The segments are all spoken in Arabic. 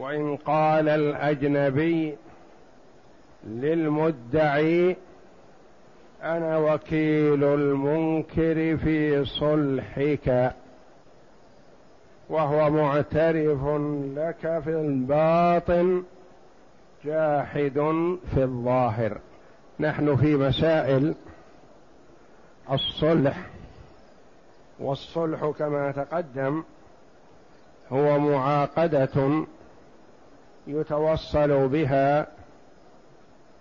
وإن قال الأجنبي للمدعي أنا وكيل المنكر في صلحك وهو معترف لك في الباطن جاحد في الظاهر. نحن في مسائل الصلح والصلح كما تقدم هو معاقدة يتوصل بها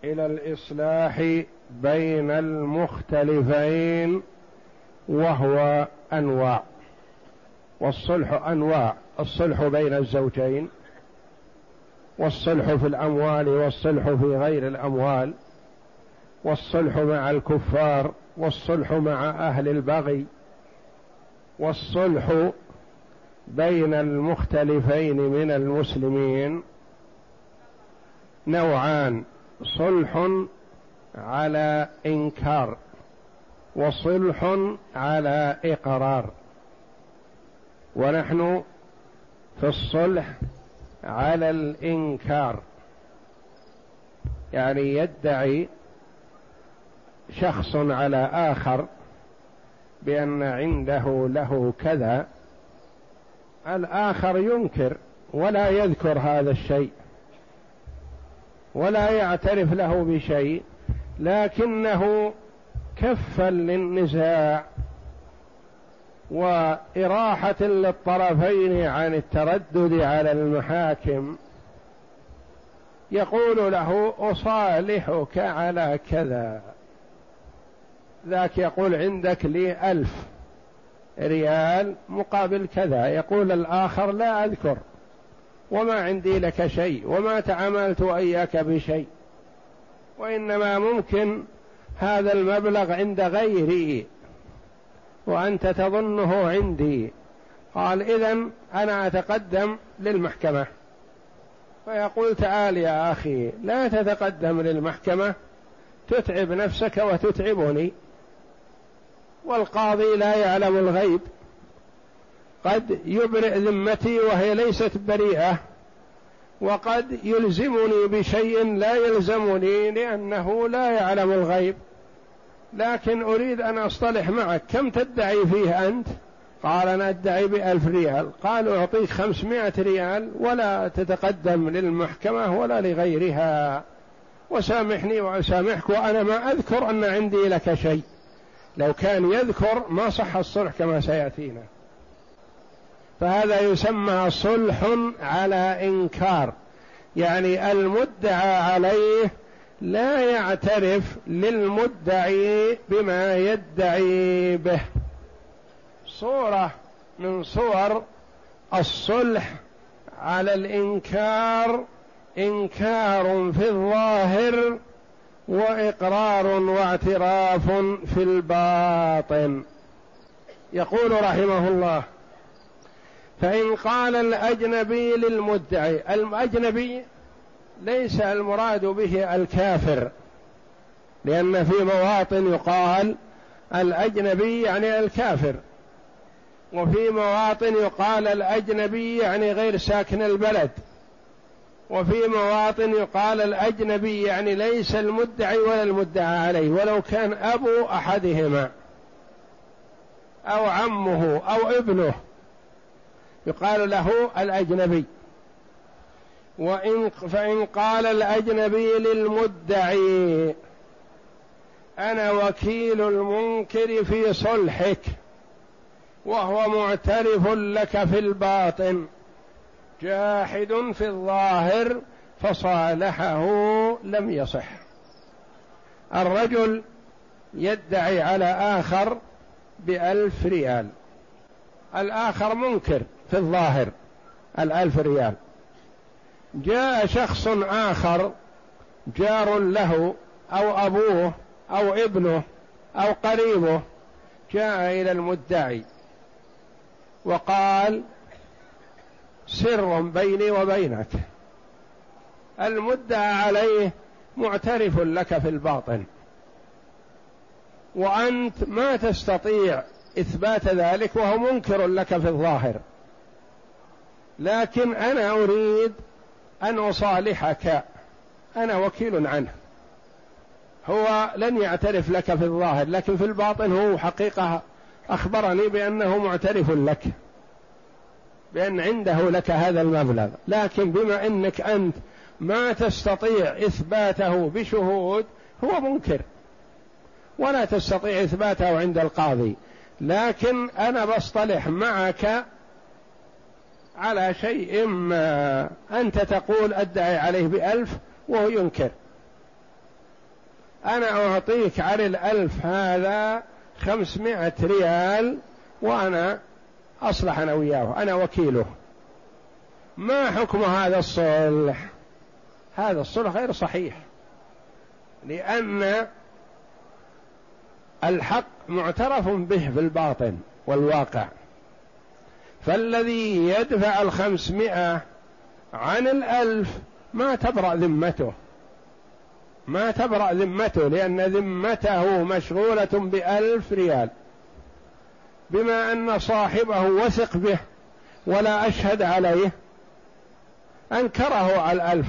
إلى الإصلاح بين المختلفين وهو أنواع والصلح أنواع الصلح بين الزوجين والصلح في الأموال والصلح في غير الأموال والصلح مع الكفار والصلح مع أهل البغي والصلح بين المختلفين من المسلمين. نوعان صلح على إنكار وصلح على إقرار. ونحن في الصلح على الإنكار يعني يدعي شخص على آخر بأن عنده له كذا. الآخر ينكر ولا يذكر هذا الشيء. ولا يعترف له بشيء لكنه كفا للنزاع وإراحة للطرفين عن التردد على المحاكم. يقول له أصالحك على كذا. ذاك يقول عندك لي ألف ريال مقابل كذا. يقول الآخر لا أذكر. وما عندي لك شيء وما تعاملت وإياك بشيء. وإنما ممكن هذا المبلغ عند غيري وأنت تظنه عندي. قال إذا أنا أتقدم للمحكمة. فيقول تعال يا أخي لا تتقدم للمحكمة تتعب نفسك وتتعبني. والقاضي لا يعلم الغيب. قد يبرئ ذمتي وهي ليست بريئة. وقد يلزمني بشيء لا يلزمني لأنه لا يعلم الغيب. لكن أريد أن أصطلح معك. كم تدعي فيه أنت؟ قال أنا أدعي بألف ريال. قال أعطيك خمسمائة ريال ولا تتقدم للمحكمة ولا لغيرها. وسامحني وأسامحك وأنا ما أذكر أن عندي لك شيء. لو كان يذكر ما صح الصلح كما سيأتينا. فهذا يسمى صلح على إنكار. يعني المدعى عليه لا يعترف للمدعي بما يدعي به. صورة من صور الصلح على الإنكار إنكار في الظاهر وإقرار واعتراف في الباطن. يقول رحمه الله فإن قال الأجنبي للمدعي الأجنبي ليس المراد به الكافر لأن في مواطن يقال الأجنبي يعني الكافر وفي مواطن يقال الأجنبي يعني غير ساكن البلد وفي مواطن يقال الأجنبي يعني ليس المدعي ولا المدعى عليه ولو كان أبو أحدهما أو عمه أو ابنه. يقال له الأجنبي. وإن فإن قال الأجنبي للمدعي أنا وكيل المنكر في صلحك وهو معترف لك في الباطن جاحد في الظاهر فصالحه لم يصح. الرجل يدعي على آخر بألف ريال. الآخر منكر. في الظاهر الألف ريال. جاء شخص آخر جار له أو أبوه أو ابنه أو قريبه جاء إلى المدعي وقال سر بيني وبينك. المدعى عليه معترف لك في الباطن. وأنت ما تستطيع إثبات ذلك وهو منكر لك في الظاهر. لكن أنا أريد أن أصالحك. أنا وكيل عنه. هو لن يعترف لك في الظاهر لكن في الباطن هو حقيقة أخبرني بأنه معترف لك بأن عنده لك هذا المبلغ. لكن بما أنك أنت ما تستطيع إثباته بشهود هو منكر. ولا تستطيع إثباته عند القاضي. لكن أنا بصطلح معك على شيء ما أنت تقول أدعي عليه بألف وهو ينكر. أنا أعطيك على الألف هذا خمسمائة ريال وأنا أصلح أنا وياه أنا وكيله. ما حكم هذا الصلح؟ هذا الصلح غير صحيح. لأن الحق معترف به في الباطن والواقع. فالذي يدفع الخمسمائة عن الألف ما تبرأ ذمته. ما تبرأ ذمته لأن ذمته مشغولة بألف ريال. بما أن صاحبه وثق به ولا أشهد عليه أنكره على الألف.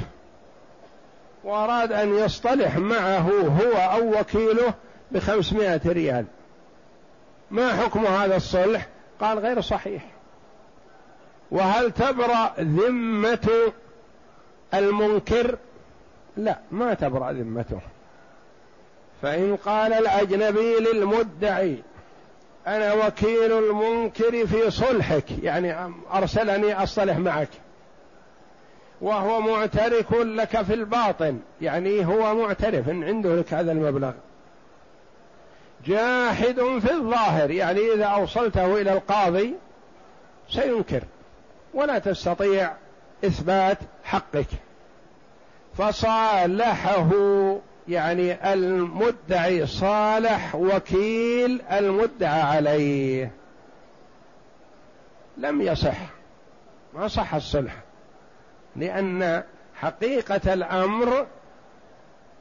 وأراد أن يصطلح معه هو أو وكيله بخمسمائة ريال. ما حكم هذا الصلح؟ قال غير صحيح. وهل تبرأ ذمة المنكر؟ لا ما تبرأ ذمته. فإن قال الأجنبي للمدعي أنا وكيل المنكر في صلحك يعني أرسلني أصطلح معك. وهو معترف لك في الباطن يعني هو معترف إن عنده لك هذا المبلغ. جاحد في الظاهر يعني إذا أوصلته إلى القاضي سينكر. ولا تستطيع إثبات حقك. فصالحه يعني المدعي صالح وكيل المدعى عليه. لم يصح ما صح الصلح لأن حقيقة الأمر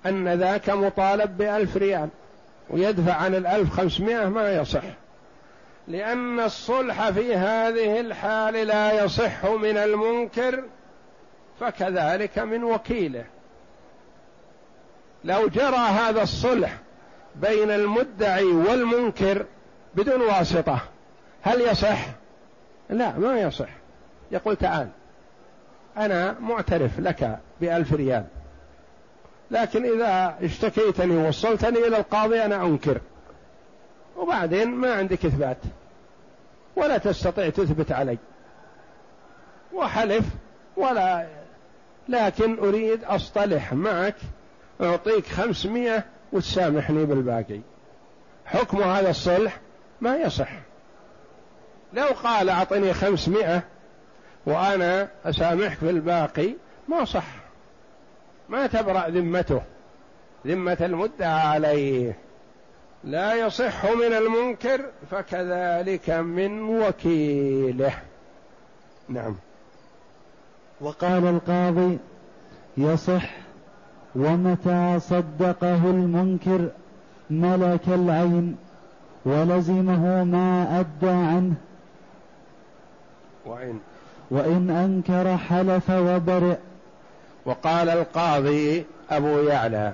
أن ذاك مطالب بألف ريال ويدفع عن الألف خمسمائة ما يصح. لأن الصلح في هذه الحال لا يصح من المنكر فكذلك من وكيله. لو جرى هذا الصلح بين المدعي والمنكر بدون واسطة هل يصح؟ لا ما يصح. يقول تعال أنا معترف لك بألف ريال لكن إذا اشتكيتني ووصلتني إلى القاضي أنا أنكر وبعدين ما عندك إثبات. ولا تستطيع تثبت علي. وحلف ولا لكن أريد أصطلح معك أعطيك خمسمائة وتسامحني بالباقي. حكم هذا الصلح ما يصح. لو قال أعطني خمسمائة وأنا أسامحك في الباقي ما صح. ما تبرأ ذمته. ذمة المدعى عليه. لا يصح من المنكر فكذلك من وكيله. نعم. وقال القاضي يصح ومتى صدقه المنكر ملك العين ولزمه ما أدى عنه. وإن. وإن أنكر حلف وبرئ. وقال القاضي أبو يعلى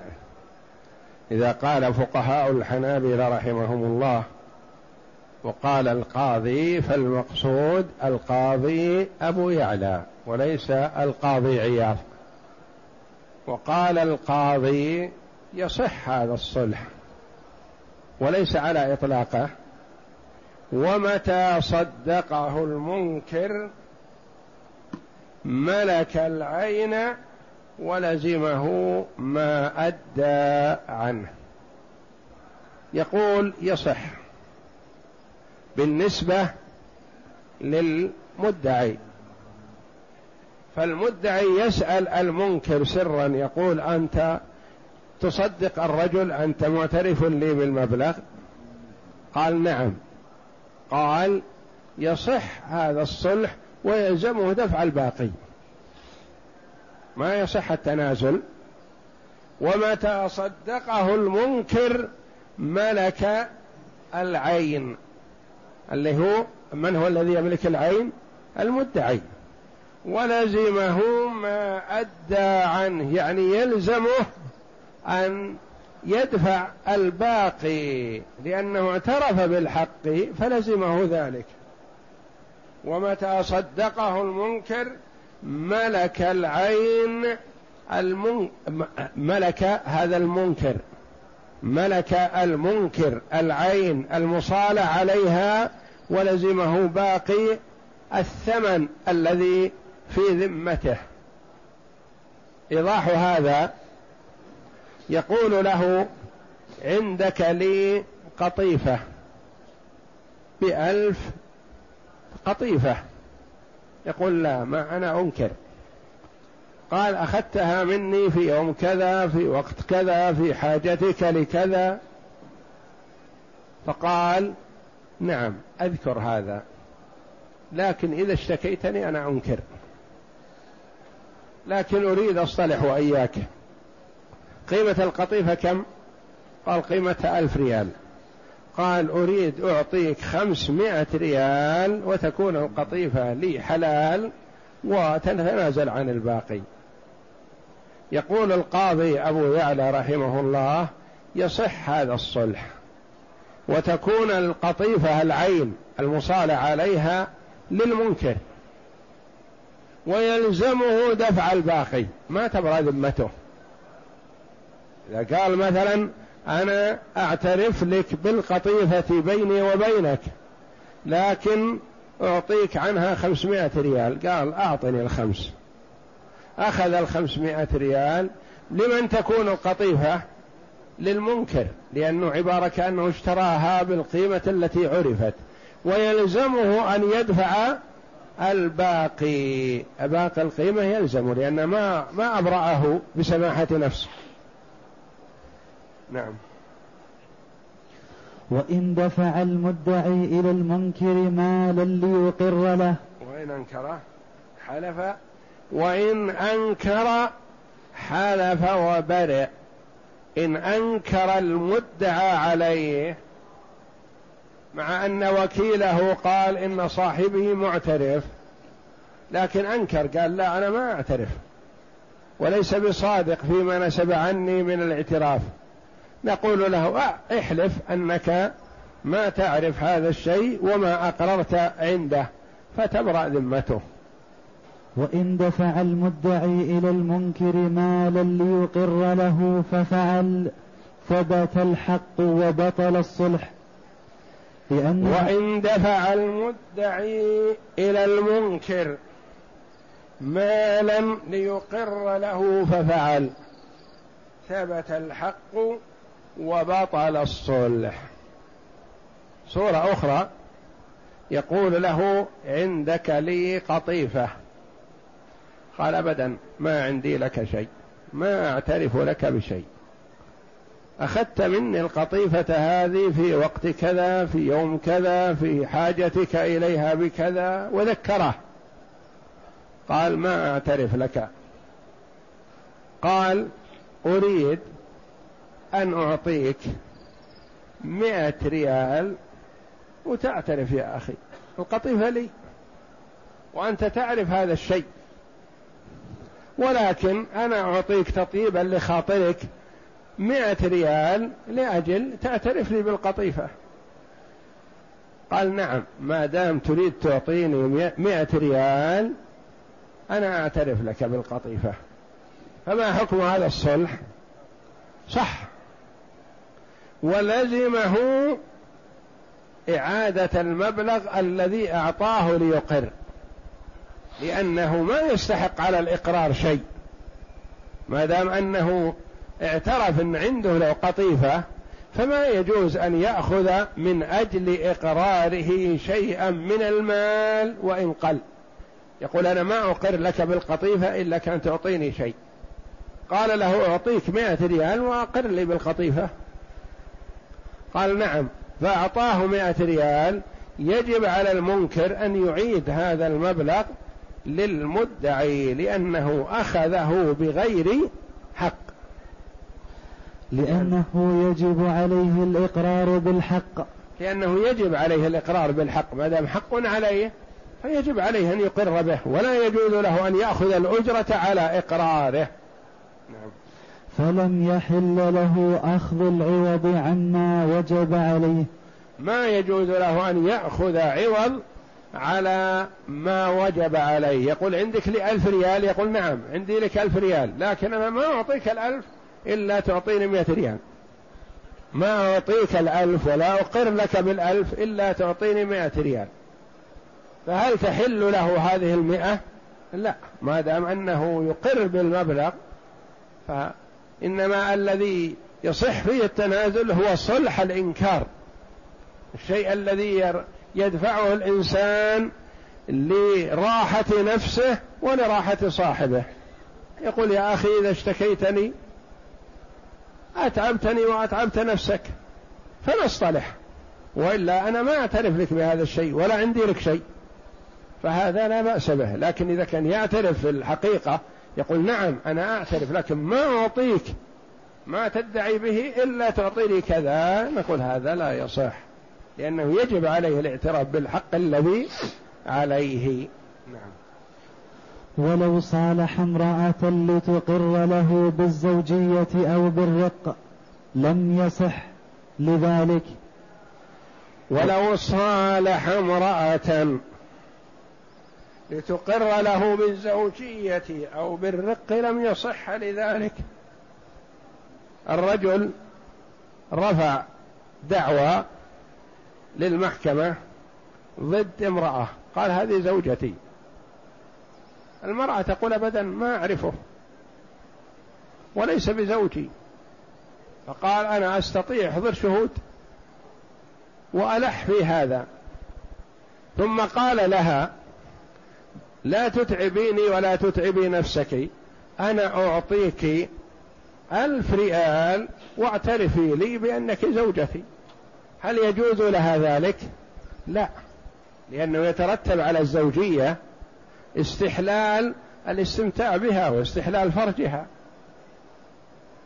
إذا قال فقهاء الحنابلة رحمهم الله وقال القاضي فالمقصود القاضي أبو يعلى وليس القاضي عياض. وقال القاضي يصح هذا الصلح وليس على إطلاقه. ومتى صدقه المنكر ملك العين ولزمه ما أدى عنه. يقول يصح بالنسبة للمدعي. فالمدعي يسأل المنكر سرا يقول أنت تصدق الرجل أنت معترف لي بالمبلغ؟ قال نعم. قال يصح هذا الصلح ويلزمه دفع الباقي. ما يصح التنازل. ومتى صدقه المنكر ملك العين. اللي هو من هو الذي يملك العين؟ المدعي. ولزمه ما أدى عنه. يعني يلزمه أن يدفع الباقي. لأنه اعترف بالحق فلزمه ذلك. ومتى صدقه المنكر ملك العين المن... ملك هذا المنكر. ملك المنكر العين المصالح عليها ولزمه باقي الثمن الذي في ذمته. إيضاح هذا يقول له عندك لي قطيفة بألف قطيفة. يقول لا ما أنا أنكر. قال أخذتها مني في يوم كذا في وقت كذا في حاجتك لكذا. فقال نعم أذكر هذا. لكن إذا اشتكيتني أنا أنكر. لكن أريد أصطلح وإياك. قيمة القطيفة كم؟ قال قيمتها ألف ريال. قال أريد أعطيك خمسمائة ريال وتكون القطيفة لي حلال وتتنازل عن الباقي. يقول القاضي أبو يعلى رحمه الله يصح هذا الصلح. وتكون القطيفة العين المصالح عليها للمنكر. ويلزمه دفع الباقي. ما تبرى ذمته. إذا قال مثلا أنا أعترف لك بالقطيفة بيني وبينك لكن أعطيك عنها خمسمائة ريال. قال أعطني الخمس. أخذ الخمسمائة ريال. لمن تكون القطيفة؟ للمنكر لأنه عبارة كأنه اشتراها بالقيمة التي عرفت ويلزمه أن يدفع الباقي. باقي القيمة يلزمه لأن ما ما أبرأه بسماحة نفسه. نعم. وإن دفع المدعي إلى المنكر مالا ليقر له. وإن أنكر حلف. وإن أنكر حلف وبرئ. إن أنكر المدعى عليه مع أن وكيله قال إن صاحبه معترف. لكن أنكر قال لا أنا ما أعترف. وليس بصادق فيما نسب عني من الاعتراف. نقول له احلف أنك ما تعرف هذا الشيء وما أقررت عنده فتبرأ ذمته. وإن دفع المدعي إلى المنكر مالا ليقر له ففعل ثبت الحق وبطل الصلح. لأن وإن دفع المدعي إلى المنكر مالا ليقر له ففعل ثبت الحق وبطل الصلح. صورة أخرى يقول له عندك لي قطيفة. قال أبدا ما عندي لك شيء ما أعترف لك بشيء. أخذت مني القطيفة هذه في وقت كذا في يوم كذا في حاجتك إليها بكذا وذكره. قال ما أعترف لك. قال أريد أن أعطيك مئة ريال وتعترف يا أخي. القطيفة لي. وأنت تعرف هذا الشيء. ولكن أنا أعطيك تطيبا لخاطرك مئة ريال لأجل تعترف لي بالقطيفة. قال نعم ما دام تريد تعطيني مئة ريال أنا أعترف لك بالقطيفة. فما حكم هذا الصلح؟ صح. ولزمه إعادة المبلغ الذي أعطاه ليقر لأنه ما يستحق على الإقرار شيء. ما دام أنه اعترف أن عنده لو قطيفة فما يجوز أن يأخذ من أجل إقراره شيئا من المال وإن قل. يقول أنا ما أقر لك بالقطيفة إلا كان تعطيني شيء. قال له أعطيك مائة ريال وأقر لي بالقطيفة. قال نعم فأعطاه مائة ريال. يجب على المنكر أن يعيد هذا المبلغ للمدعي لأنه أخذه بغير حق. لأنه يجب عليه الإقرار بالحق. لأنه يجب عليه الإقرار بالحق. ما دام حق عليه فيجب عليه أن يقر به ولا يجوز له أن يأخذ الأجرة على إقراره. نعم. فلم يحل له أخذ العوض عما وجب عليه. ما يجوز له أن يأخذ عوض على ما وجب عليه. يقول عندك لي ألف ريال؟ يقول نعم عندي لك ألف ريال لكن أنا ما أعطيك الألف إلا تعطيني مئة ريال. ما أعطيك الألف ولا أقر لك بالألف إلا تعطيني مئة ريال. فهل تحل له هذه المئة؟ لا ما دام أنه يقر بالمبلغ فإنما الذي يصح فيه التنازل هو صلح الإنكار. الشيء الذي يدفعه الإنسان لراحة نفسه ولراحة صاحبه. يقول يا أخي إذا اشتكيتني أتعبتني وأتعبت نفسك فنصطلح. وإلا أنا ما أعترف لك بهذا الشيء ولا عندي لك شيء فهذا لا بأس به. لكن إذا كان يعترف في الحقيقة يقول نعم أنا أعترف لكن ما أعطيك ما تدعي به إلا تعطيني كذا. نقول هذا لا يصح لأنه يجب عليه الاعتراف بالحق الذي عليه. نعم. ولو صالح امرأة لتقر له بالزوجية أو بالرق لم يصح لذلك. ولو صالح امرأة لتقر له بالزوجية أو بالرق لم يصح لذلك. الرجل رفع دعوى للمحكمة ضد امرأة. قال هذه زوجتي. المرأة تقول أبدا ما أعرفه. وليس بزوجي. فقال أنا أستطيع حضر شهود وألح في هذا. ثم قال لها لا تتعبيني ولا تتعبي نفسك. أنا أعطيك ألف ريال واعترفي لي بأنك زوجتي. هل يجوز لها ذلك؟ لا لأنه يترتب على الزوجية استحلال الاستمتاع بها واستحلال فرجها.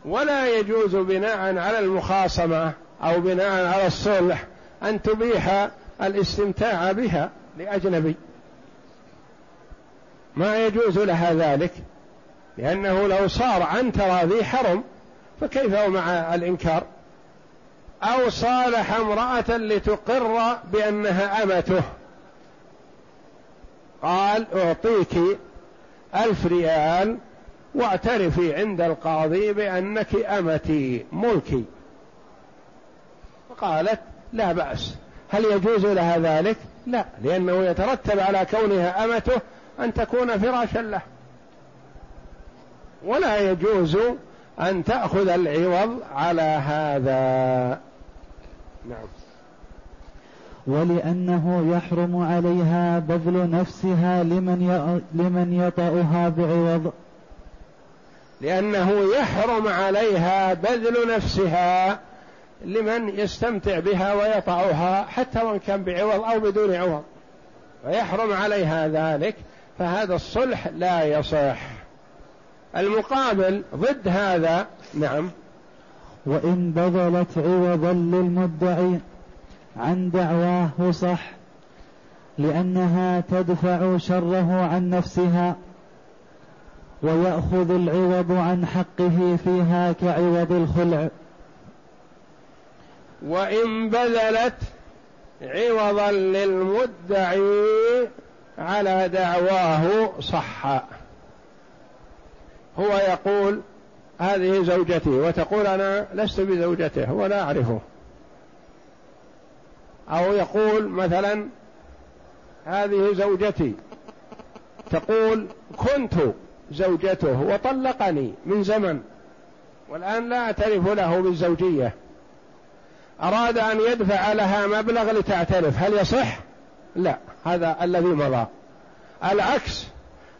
ولا يجوز بناء على المخاصمة أو بناء على الصلح أن تبيح الاستمتاع بها لأجنبي. ما يجوز لها ذلك لأنه لو صار عن تراضي حرم فكيف مع الإنكار؟ أو صالح امرأة لتقر بأنها أمته. قال أعطيك ألف ريال واعترفي عند القاضي بأنك أمتي ملكي. فقالت لا بأس. هل يجوز لها ذلك؟ لا لأنه يترتب على كونها أمته أن تكون فراشا له. ولا يجوز أن تأخذ العوض على هذا. نعم. ولأنه يحرم عليها بذل نفسها لمن لمن يطأها بعوض. لأنه يحرم عليها بذل نفسها لمن يستمتع بها ويطأها حتى وإن كان بعوض أو بدون عوض. فيحرم عليها ذلك. فهذا الصلح لا يصح. المقابل ضد هذا نعم. وإن بذلت عوضا للمدعي عن دعواه صح لأنها تدفع شره عن نفسها ويأخذ العوض عن حقه فيها كعوض الخلع. وإن بذلت عوضا للمدعي على دعواه صح هو يقول هذه زوجتي وتقول أنا لست بزوجته ولا أعرفه. أو يقول مثلا هذه زوجتي. تقول كنت زوجته وطلقني من زمن والآن لا أعترف له بالزوجية. أراد أن يدفع لها مبلغ لتعترف هل يصح؟ لا. هذا الذي مضى. العكس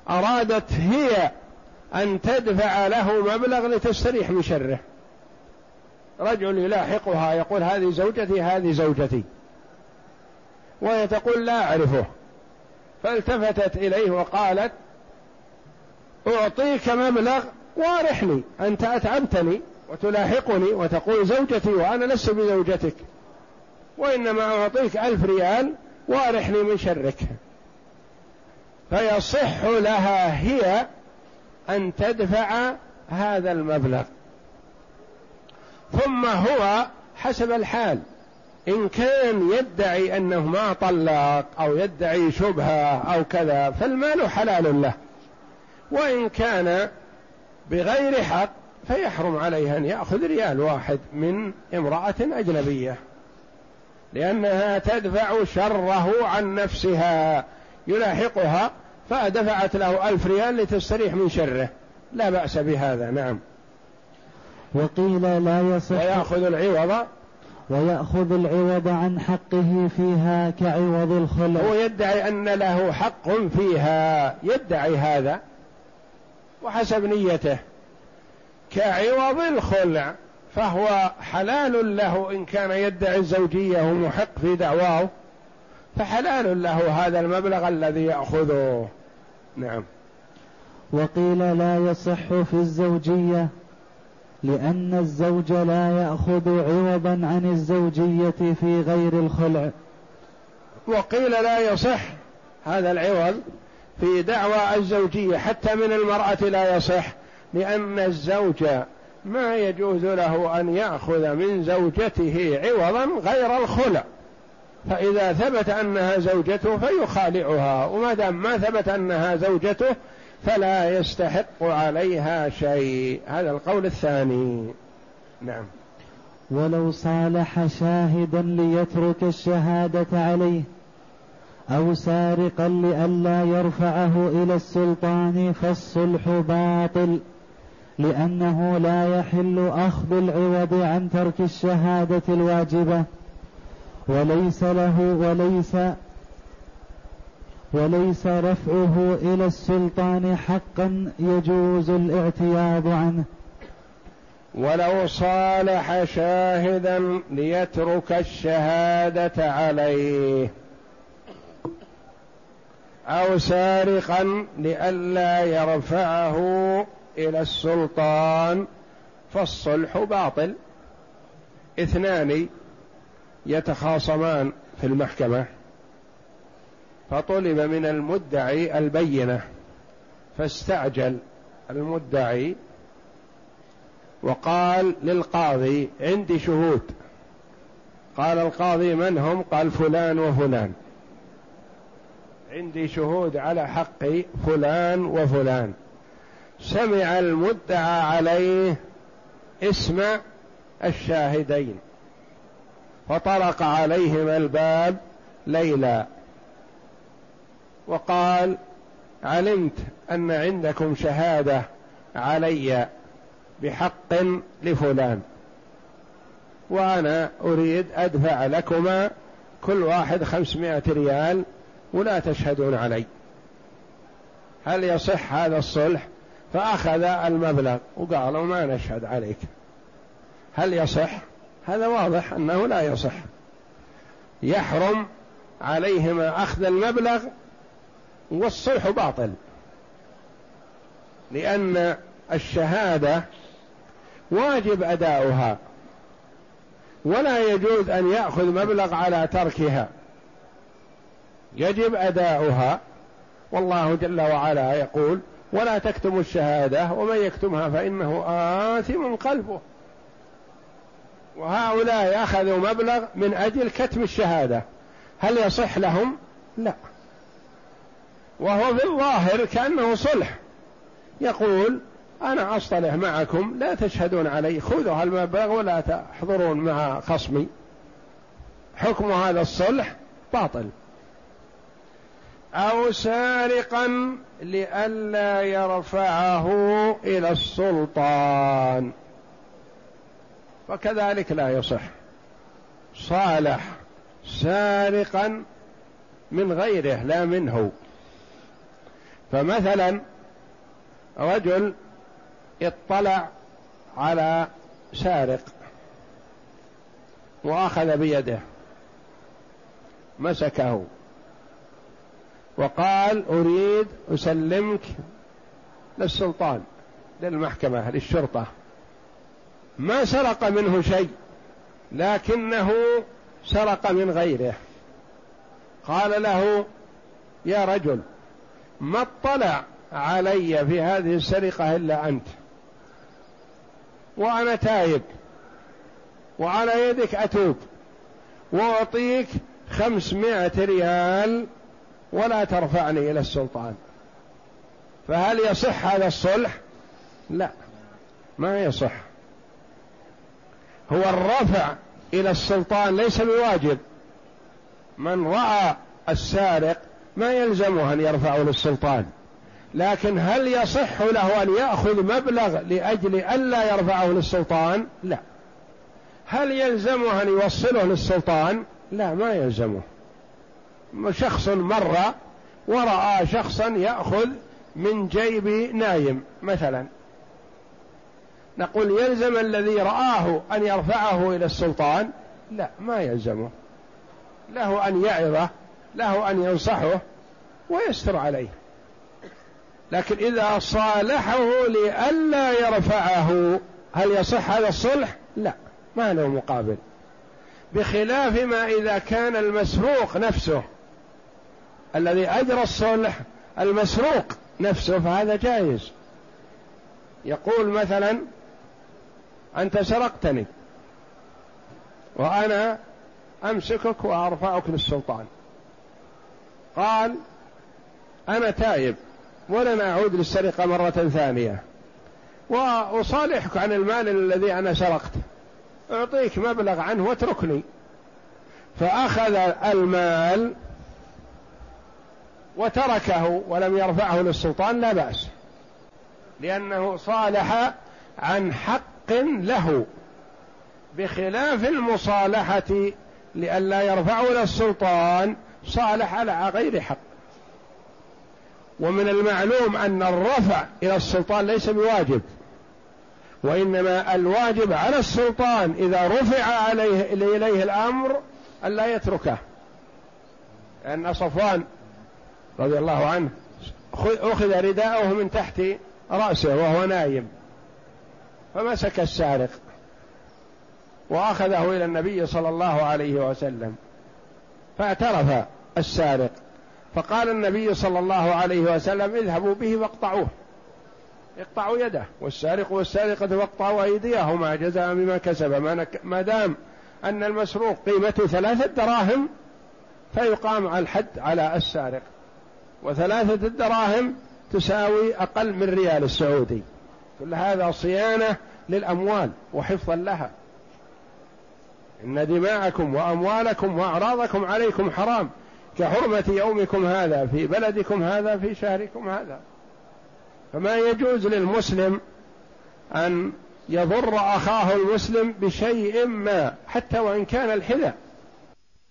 أرادت هي أن تدفع له مبلغ لتستريح من شره. رجل يلاحقها يقول هذه زوجتي هذه زوجتي. وهي تقول لا أعرفه. فالتفتت إليه وقالت أعطيك مبلغ وارحني أنت أتعبتني وتلاحقني وتقول زوجتي وأنا لست بزوجتك. وإنما أعطيك ألف ريال وارحني من شرك فيصح لها هي أن تدفع هذا المبلغ. ثم هو حسب الحال. إن كان يدعي أنه ما طلق أو يدعي شبهة أو كذا فالمال حلال له. وإن كان بغير حق فيحرم عليه أن يأخذ ريال واحد من امرأة أجنبية. لأنها تدفع شره عن نفسها يلاحقها فدفعت له ألف ريال لتستريح من شره. لا بأس بهذا نعم. وقيل لا يصح ويأخذ العوض. ويأخذ العوض عن حقه فيها كعوض الخلع. هو يدعي أن له حق فيها يدعي هذا. وحسب نيته. كعوض الخلع. فهو حلال له إن كان يدعي الزوجية ومحق في دعواه فحلال له هذا المبلغ الذي يأخذه. نعم. وقيل لا يصح في الزوجية لأن الزوج لا يأخذ عوضا عن الزوجية في غير الخلع. وقيل لا يصح هذا العوض في دعوى الزوجية حتى من المرأة لا يصح لأن الزوج ما يجوز له أن يأخذ من زوجته عوضا غير الخلع. فإذا ثبت أنها زوجته فيخالعها وما دام ما ثبت أنها زوجته فلا يستحق عليها شيء. هذا القول الثاني. نعم. ولو صالح شاهدا ليترك الشهادة عليه أو سارقا لئلا يرفعه إلى السلطان فالصلح باطل. لأنه لا يحل أخذ العوض عن ترك الشهادة الواجبة. وليس له وليس وليس رفعه إلى السلطان حقا يجوز الاعتياض عنه. ولو صالح شاهدا ليترك الشهادة عليه. أو سارقا لئلا يرفعه إلى السلطان فالصلح باطل. اثنان يتخاصمان في المحكمة. فطلب من المدعي البينة فاستعجل المدعي وقال للقاضي عندي شهود. قال القاضي من هم؟ قال فلان وفلان. عندي شهود على حق فلان وفلان. سمع المدعى عليه اسم الشاهدين فطرق عليهما الباب ليلا وقال علمت أن عندكم شهادة علي بحق لفلان وأنا أريد أدفع لكما كل واحد خمسمائة ريال ولا تشهدون علي. هل يصح هذا الصلح؟ فأخذ المبلغ وقالوا ما نشهد عليك. هل يصح؟ هذا واضح أنه لا يصح. يحرم عليهما أخذ المبلغ والصلح باطل. لأن الشهادة واجب أداؤها. ولا يجوز أن يأخذ مبلغ على تركها. يجب أداؤها. والله جل وعلا يقول ولا تكتموا الشهادة ومن يكتمها فإنه آثم قلبه. وهؤلاء أخذوا مبلغ من أجل كتم الشهادة. هل يصح لهم؟ لا. وهو في الظاهر كأنه صلح. يقول أنا أصطلح معكم لا تشهدون علي خذوا المبلغ ولا تحضرون مع خصمي. حكم هذا الصلح باطل. أو سارقا لئلا يرفعه إلى السلطان. فكذلك لا يصح. صالح سارقا من غيره لا منه. فمثلا رجل اطلع على سارق وأخذ بيده مسكه. وقال أريد أسلمك للسلطان للمحكمة للشرطة. ما سرق منه شيء لكنه سرق من غيره. قال له يا رجل ما اطلع علي في هذه السرقة إلا أنت. وأنا تايب وعلى يدك أتوب وأعطيك خمسمائة ريال ولا ترفعني إلى السلطان. فهل يصح هذا الصلح؟ لا ما يصح. هو الرفع إلى السلطان ليس بواجب. من رأى السارق ما يلزمه أن يرفعه للسلطان. لكن هل يصح له أن يأخذ مبلغ لأجل ألا يرفعه للسلطان؟ لا. هل يلزمه أن يوصله للسلطان؟ لا ما يلزمه. شخص مر ورأى شخصا يأخذ من جيب نايم مثلا. نقول يلزم الذي رآه أن يرفعه إلى السلطان؟ لا ما يلزمه. له أن يعظه له أن ينصحه ويستر عليه. لكن إذا صالحه لئلا يرفعه هل يصح هذا الصلح؟ لا ما له مقابل. بخلاف ما إذا كان المسروق نفسه الذي أجرى الصلح المسروق نفسه فهذا جائز. يقول مثلا أنت سرقتني وأنا أمسكك وأرفعك للسلطان. قال أنا تائب ولن أعود للسرقة مرة ثانية وأصالحك عن المال الذي أنا سرقته. أعطيك مبلغ عنه واتركني. فأخذ المال وتركه ولم يرفعه للسلطان لا بأس. لأنه صالح عن حق له بخلاف المصالحة لئلا يرفعه إلى السلطان صالح على غير حق. ومن المعلوم أن الرفع إلى السلطان ليس بواجب وإنما الواجب على السلطان إذا رفع عليه إليه الأمر ألا يتركه. لأن صفوان رضي الله عنه أخذ رداءه من تحت رأسه وهو نايم فمسك السارق وأخذه إلى النبي صلى الله عليه وسلم فاعترف السارق فقال النبي صلى الله عليه وسلم اذهبوا به واقطعوه اقطعوا يده والسارق والسارقة واقطعوا أيديهما جزاء بما كسب ما دام أن المسروق قيمته ثلاثة دراهم فيقام الحد على السارق. وثلاثة الدراهم تساوي أقل من ريال السعودي. كل هذا صيانة للأموال وحفظا لها. إن دماءكم وأموالكم وأعراضكم عليكم حرام. كحرمة يومكم هذا في بلدكم هذا في شهركم هذا. فما يجوز للمسلم أن يضر أخاه المسلم بشيء ما حتى وإن كان الحذاء.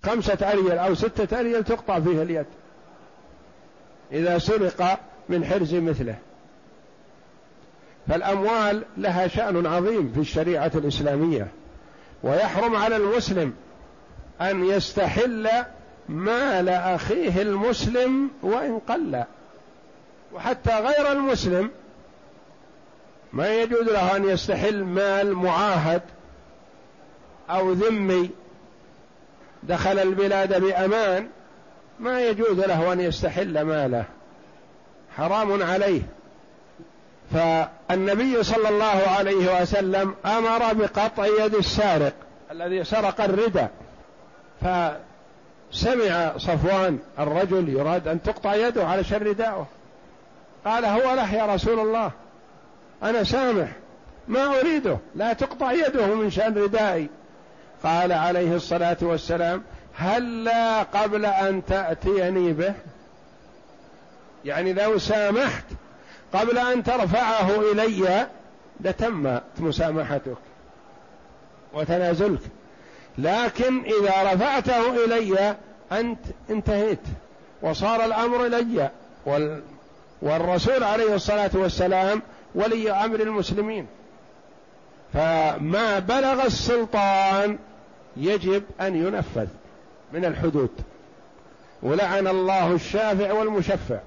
خمسة أريل أو ستة أريل تقطع فيه اليد. إذا سرق من حرز مثله. فالأموال لها شأن عظيم في الشريعة الإسلامية ويحرم على المسلم أن يستحل مال أخيه المسلم وإن قل. وحتى غير المسلم ما يجوز له أن يستحل مال معاهد أو ذمي دخل البلاد بأمان ما يجوز له أن يستحل ماله. حرام عليه. فالنبي صلى الله عليه وسلم أمر بقطع يد السارق الذي سرق الردى. فسمع صفوان الرجل يراد أن تقطع يده على شر رداءه قال هو له يا رسول الله. أنا سامح. ما أريده. لا تقطع يده من شأن ردائي. قال عليه الصلاة والسلام هلا قبل أن تأتيني به؟ يعني لو سامحت قبل أن ترفعه إلي لتمت مسامحتك وتنازلك. لكن إذا رفعته إلي أنت انتهيت وصار الأمر إلي. وال والرسول عليه الصلاة والسلام ولي أمر المسلمين. فما بلغ السلطان يجب أن ينفذ. من الحدود. ولعن الله الشافع والمشفع.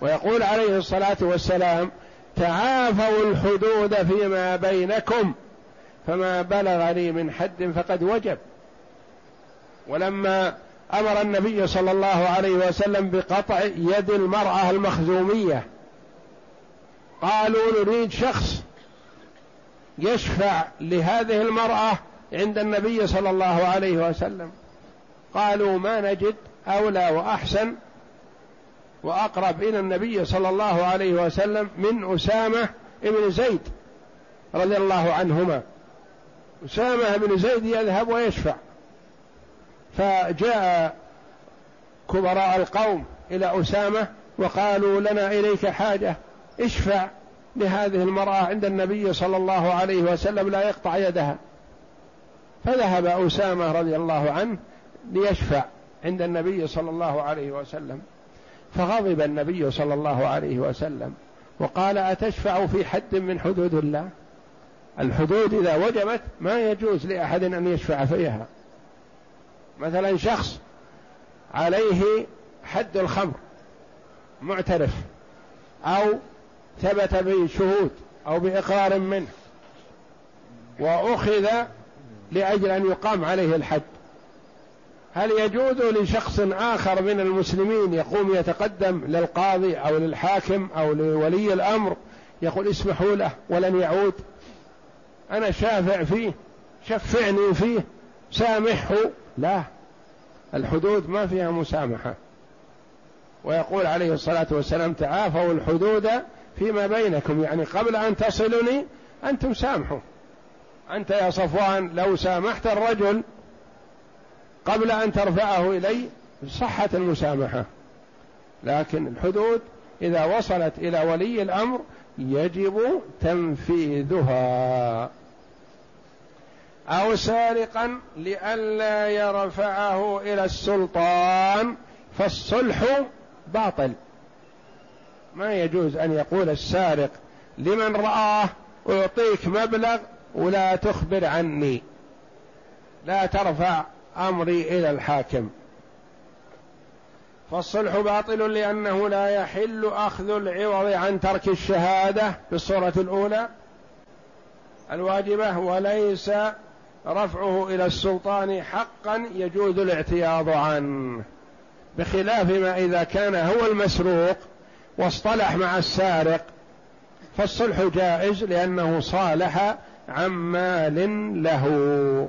ويقول عليه الصلاة والسلام تعافوا الحدود فيما بينكم فما بلغ لي من حد فقد وجب. ولما أمر النبي صلى الله عليه وسلم بقطع يد المرأة المخزومية قالوا نريد شخص يشفع لهذه المرأة عند النبي صلى الله عليه وسلم. قالوا ما نجد أولى وأحسن وأقرب إلى النبي صلى الله عليه وسلم من أسامة بن زيد رضي الله عنهما. أسامة بن زيد يذهب ويشفع. فجاء كبراء القوم إلى أسامة وقالوا لنا إليك حاجة اشفع لهذه المرأة عند النبي صلى الله عليه وسلم لا يقطع يدها. فذهب أسامة رضي الله عنه ليشفع عند النبي صلى الله عليه وسلم. فغضب النبي صلى الله عليه وسلم وقال أتشفع في حد من حدود الله؟ الحدود إذا وجبت ما يجوز لأحد أن يشفع فيها. مثلا شخص عليه حد الخمر معترف أو ثبت بشهود أو بإقرار منه وأخذ لأجل أن يقام عليه الحد. هل يجوز لشخص آخر من المسلمين يقوم يتقدم للقاضي أو للحاكم أو لولي الأمر يقول اسمحوا له ولن يعود؟ أنا شافع فيه شفعني فيه سامحه؟ لا الحدود ما فيها مسامحة. ويقول عليه الصلاة والسلام تعافوا الحدود فيما بينكم يعني قبل أن تصلني أنتم سامحوا. أنت يا صفوان لو سامحت الرجل قبل أن ترفعه إلي صحت المسامحة. لكن الحدود إذا وصلت إلى ولي الأمر يجب تنفيذها. أو سارقا لئلا يرفعه إلى السلطان فالصلح باطل. ما يجوز أن يقول السارق لمن رآه أعطيك مبلغ ولا تخبر عني. لا ترفع أمري إلى الحاكم. فالصلح باطل لأنه لا يحل أخذ العوض عن ترك الشهادة. في الصورة الأولى الواجبة وليس رفعه إلى السلطان حقا يجوز الاعتياض عنه. بخلاف ما إذا كان هو المسروق واصطلح مع السارق فالصلح جائز لأنه صالح عن مال له.